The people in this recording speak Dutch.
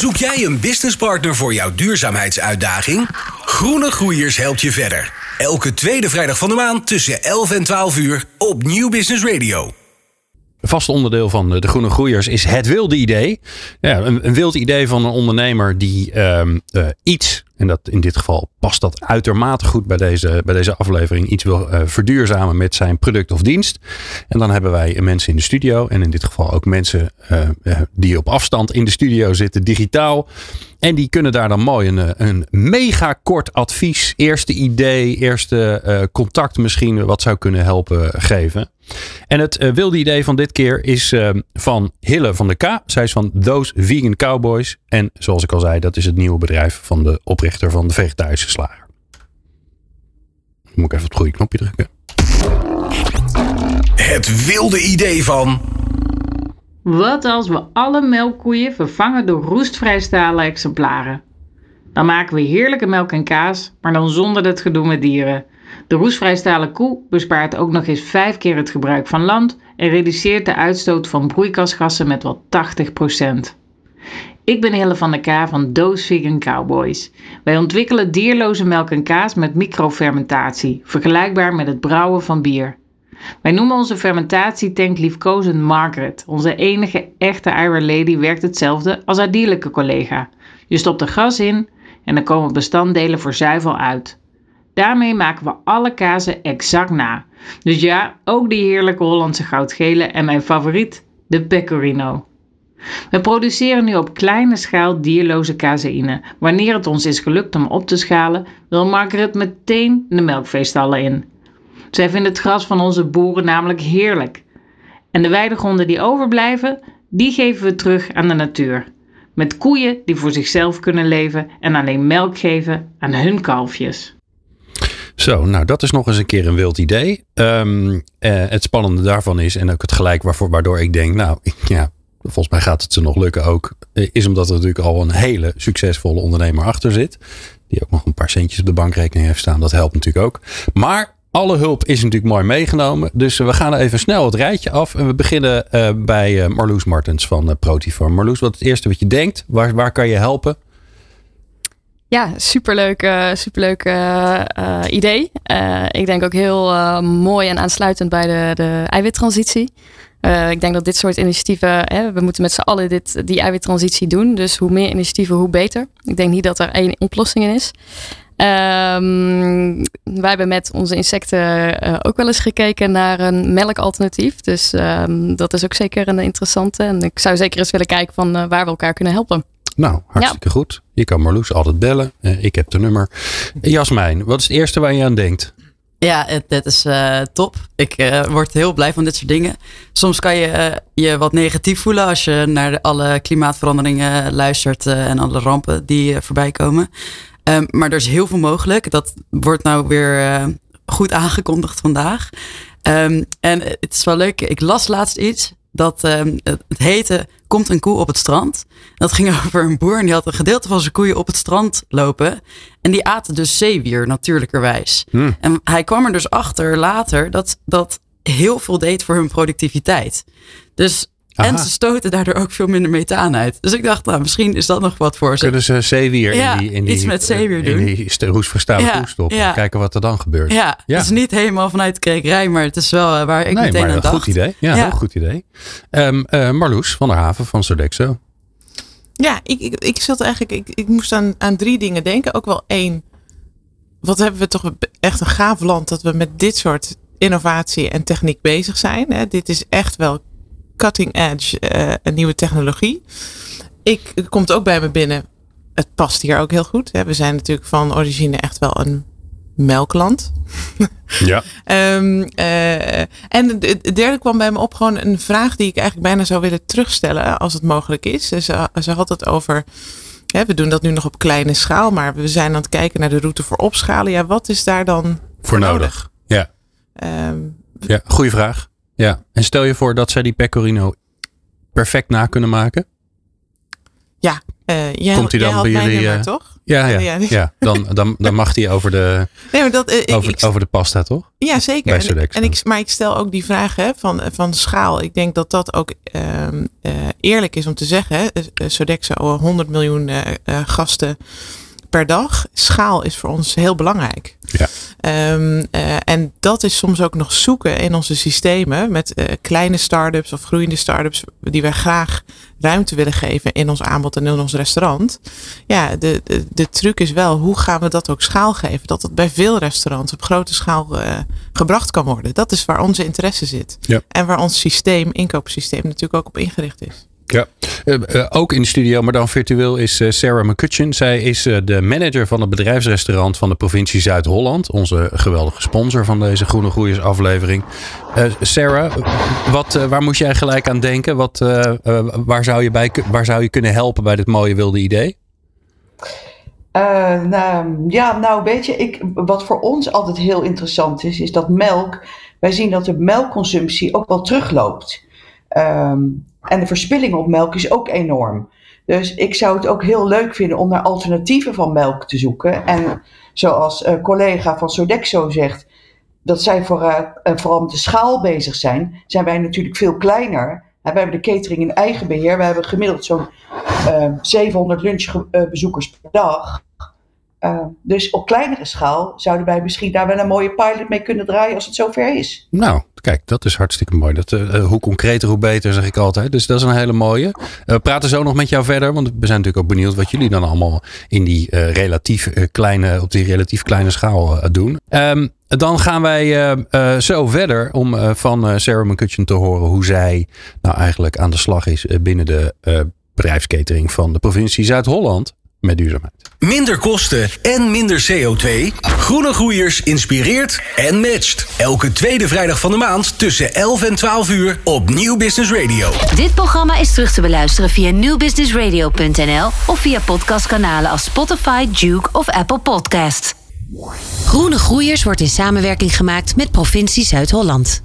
Zoek jij een businesspartner voor jouw duurzaamheidsuitdaging? Groene Groeiers helpt je verder. Elke tweede vrijdag van de maand tussen 11 en 12 uur op Nieuw Business Radio. Een vast onderdeel van de Groene Groeiers is het wilde idee. Ja, een, een wild idee van een ondernemer die ehm, eh, iets, en dat in dit geval past dat uitermate goed bij deze, bij deze aflevering, iets wil eh, verduurzamen met zijn product of dienst. En dan hebben wij mensen in de studio, en in dit geval ook mensen eh, die op afstand in de studio zitten, digitaal. En die kunnen daar dan mooi een, een mega kort advies, eerste idee, eerste contact misschien, wat zou kunnen helpen geven. En het wilde idee van dit keer is van Hille van de K. Zij is van Those Vegan Cowboys. En zoals ik al zei, dat is het nieuwe bedrijf van de oprichter van de vegetarische slager. Moet ik even op het goede knopje drukken. Het wilde idee van. Wat als we alle melkkoeien vervangen door roestvrij stalen exemplaren? Dan maken we heerlijke melk en kaas, maar dan zonder het gedoe met dieren. De roestvrijstalen koe bespaart ook nog eens vijf keer het gebruik van land en reduceert de uitstoot van broeikasgassen met wel 80%. Ik ben Hille van der K van Doos Vegan Cowboys. Wij ontwikkelen dierloze melk en kaas met microfermentatie, vergelijkbaar met het brouwen van bier. Wij noemen onze fermentatietank liefkozend Margaret. Onze enige echte Iron Lady werkt hetzelfde als haar dierlijke collega. Je stopt er gas in en er komen bestanddelen voor zuivel uit. Daarmee maken we alle kazen exact na. Dus ja, ook die heerlijke Hollandse goudgele en mijn favoriet, de pecorino. We produceren nu op kleine schaal dierloze caseïne. Wanneer het ons is gelukt om op te schalen, wil Margaret meteen de melkveestallen in. Zij vindt het gras van onze boeren namelijk heerlijk. En de weidegronden die overblijven, die geven we terug aan de natuur. Met koeien die voor zichzelf kunnen leven en alleen melk geven aan hun kalfjes. Zo, nou dat is nog eens een keer een wild idee. Um, eh, het spannende daarvan is, en ook het gelijk waarvoor, waardoor ik denk, nou ja, volgens mij gaat het ze nog lukken ook, eh, is omdat er natuurlijk al een hele succesvolle ondernemer achter zit. Die ook nog een paar centjes op de bankrekening heeft staan. Dat helpt natuurlijk ook. Maar alle hulp is natuurlijk mooi meegenomen. Dus we gaan even snel het rijtje af. En we beginnen uh, bij uh, Marloes Martens van Protiform. Marloes, wat het eerste wat je denkt? Waar, waar kan je helpen? Ja, superleuk, superleuk idee. ik denk ook heel mooi en aansluitend bij de, de eiwittransitie. Ik denk dat dit soort initiatieven, hè, we moeten met z'n allen dit, die eiwittransitie doen. Dus hoe meer initiatieven, hoe beter. Ik denk niet dat er één oplossing in is. Um, wij hebben met onze insecten ook wel eens gekeken naar een melkalternatief. Dus um, dat is ook zeker een interessante. En ik zou zeker eens willen kijken van waar we elkaar kunnen helpen. Nou, hartstikke ja. goed. Je kan Marloes altijd bellen. Uh, ik heb de nummer. Jasmijn, wat is het eerste waar je aan denkt? Ja, dat is uh, top. Ik uh, word heel blij van dit soort dingen. Soms kan je je wat negatief voelen als je naar alle klimaatveranderingen luistert en alle rampen die voorbij komen. Um, maar er is heel veel mogelijk. Dat wordt nou weer goed aangekondigd vandaag. Um, en het is wel leuk. Ik las laatst iets dat um, het heette Komt een koe op het strand. Dat ging over een boer en die had een gedeelte van zijn koeien op het strand lopen. En die aten dus zeewier, natuurlijkerwijs. Hmm. En hij kwam er dus achter later dat dat heel veel deed voor hun productiviteit. Dus en ze stoten daardoor ook veel minder methaan uit. Dus ik dacht, nou, misschien is dat nog wat voor ze. Kunnen ze zeewier ja, in die, in die, iets met zeewier doen. In die roestverstalen ja, stoppen. Ja. Kijken wat er dan gebeurt. Ja, ja, het is niet helemaal vanuit de krekerij, maar het is wel waar ik nee, meteen maar aan een dacht. goed idee. Ja, heel goed idee. Um, uh, Marloes van der Haven van Sodexo. Ja, ik, ik, ik zat eigenlijk, ik, ik moest aan, aan drie dingen denken. Ook wel één. Wat hebben we toch echt een gaaf land dat we met dit soort innovatie en techniek bezig zijn. Hè? Dit is echt wel cutting edge, uh, een nieuwe technologie. Ik, het komt ook bij me binnen. Het past hier ook heel goed. Hè? We zijn natuurlijk van origine echt wel een melkland. Ja. um, uh, en het derde kwam bij me op gewoon een vraag die ik eigenlijk bijna zou willen terugstellen als het mogelijk is. Ze, ze had het over, hè, we doen dat nu nog op kleine schaal, maar we zijn aan het kijken naar de route voor opschalen. Ja, wat is daar dan voor nodig? nodig? Ja. Um, ja, goede vraag. Ja, en stel je voor dat zij die pecorino perfect na kunnen maken? Ja, uh, jij, komt hij dan bij jullie? nummer, eh, toch? ja, ja, Ja, ja, dan, dan, dan mag hij over de, Nee, maar dat, eh, over, ik, over de pasta, toch? Ja, zeker. En, en ik, maar ik stel ook die vraag hè, van, van schaal. Ik denk dat dat ook ehm, eh, eerlijk is om te zeggen. Eh, eh, Sodexo, oh, 100 miljoen eh, eh, gasten per dag. Schaal is voor ons heel belangrijk. Ja. Ehm, eh, en dat is soms ook nog zoeken in onze systemen met eh, kleine start-ups of groeiende start-ups die wij graag ruimte willen geven in ons aanbod en in ons restaurant. Ja, de, de, de truc is wel hoe gaan we dat ook schaal geven? Dat het bij veel restaurants op grote schaal eh, gebracht kan worden. Dat is waar onze interesse zit. Ja. En waar ons systeem, inkoopsysteem natuurlijk ook op ingericht is. Ja. Eh, eh, ook in de studio, maar dan virtueel, is eh, Sarah McCutcheon. Zij is de manager van het bedrijfsrestaurant van de provincie Zuid-Holland. Onze geweldige sponsor van deze Groene Groeiers aflevering. Sarah, wat, waar moest jij gelijk aan denken? Wat, waar, zou je bij, waar zou je kunnen helpen bij dit mooie wilde idee? Nou, ja, nou weet je, ik, wat voor ons altijd heel interessant is, is dat melk, wij zien dat de melkconsumptie ook wel terugloopt. Ehm, en de verspilling op melk is ook enorm. Dus ik zou het ook heel leuk vinden om naar alternatieven van melk te zoeken. En zoals een collega van Sodexo zegt, dat zij voor, eh, eh, vooral met de schaal bezig zijn, zijn wij natuurlijk veel kleiner. En wij hebben de catering in eigen beheer. We hebben gemiddeld zo'n eh, 700 lunchbezoekers per dag. Eh, dus op kleinere schaal zouden wij misschien daar wel een mooie pilot mee kunnen draaien als het zover is. Nou, kijk, dat is hartstikke mooi. Dat, eh, eh, hoe concreter, hoe beter, zeg ik altijd. Dus dat is een hele mooie. We praten zo nog met jou verder, want we zijn natuurlijk ook benieuwd wat jullie dan allemaal in die relatief kleine, op die relatief kleine schaal doen. Ehm, dan gaan wij zo verder om van Sarah McCutcheon te horen hoe zij nou eigenlijk aan de slag is binnen de bedrijfskatering van de provincie Zuid-Holland met duurzaamheid. Minder kosten en minder CO2. Groene Groeiers inspireert en matcht. Elke tweede vrijdag van de maand tussen 11 en 12 uur op Nieuw Business Radio. Dit programma is terug te beluisteren via nieuwbusinessradio.nl of via podcastkanalen als Spotify, Duke of Apple Podcast. Groene Groeiers wordt in samenwerking gemaakt met provincie Zuid-Holland.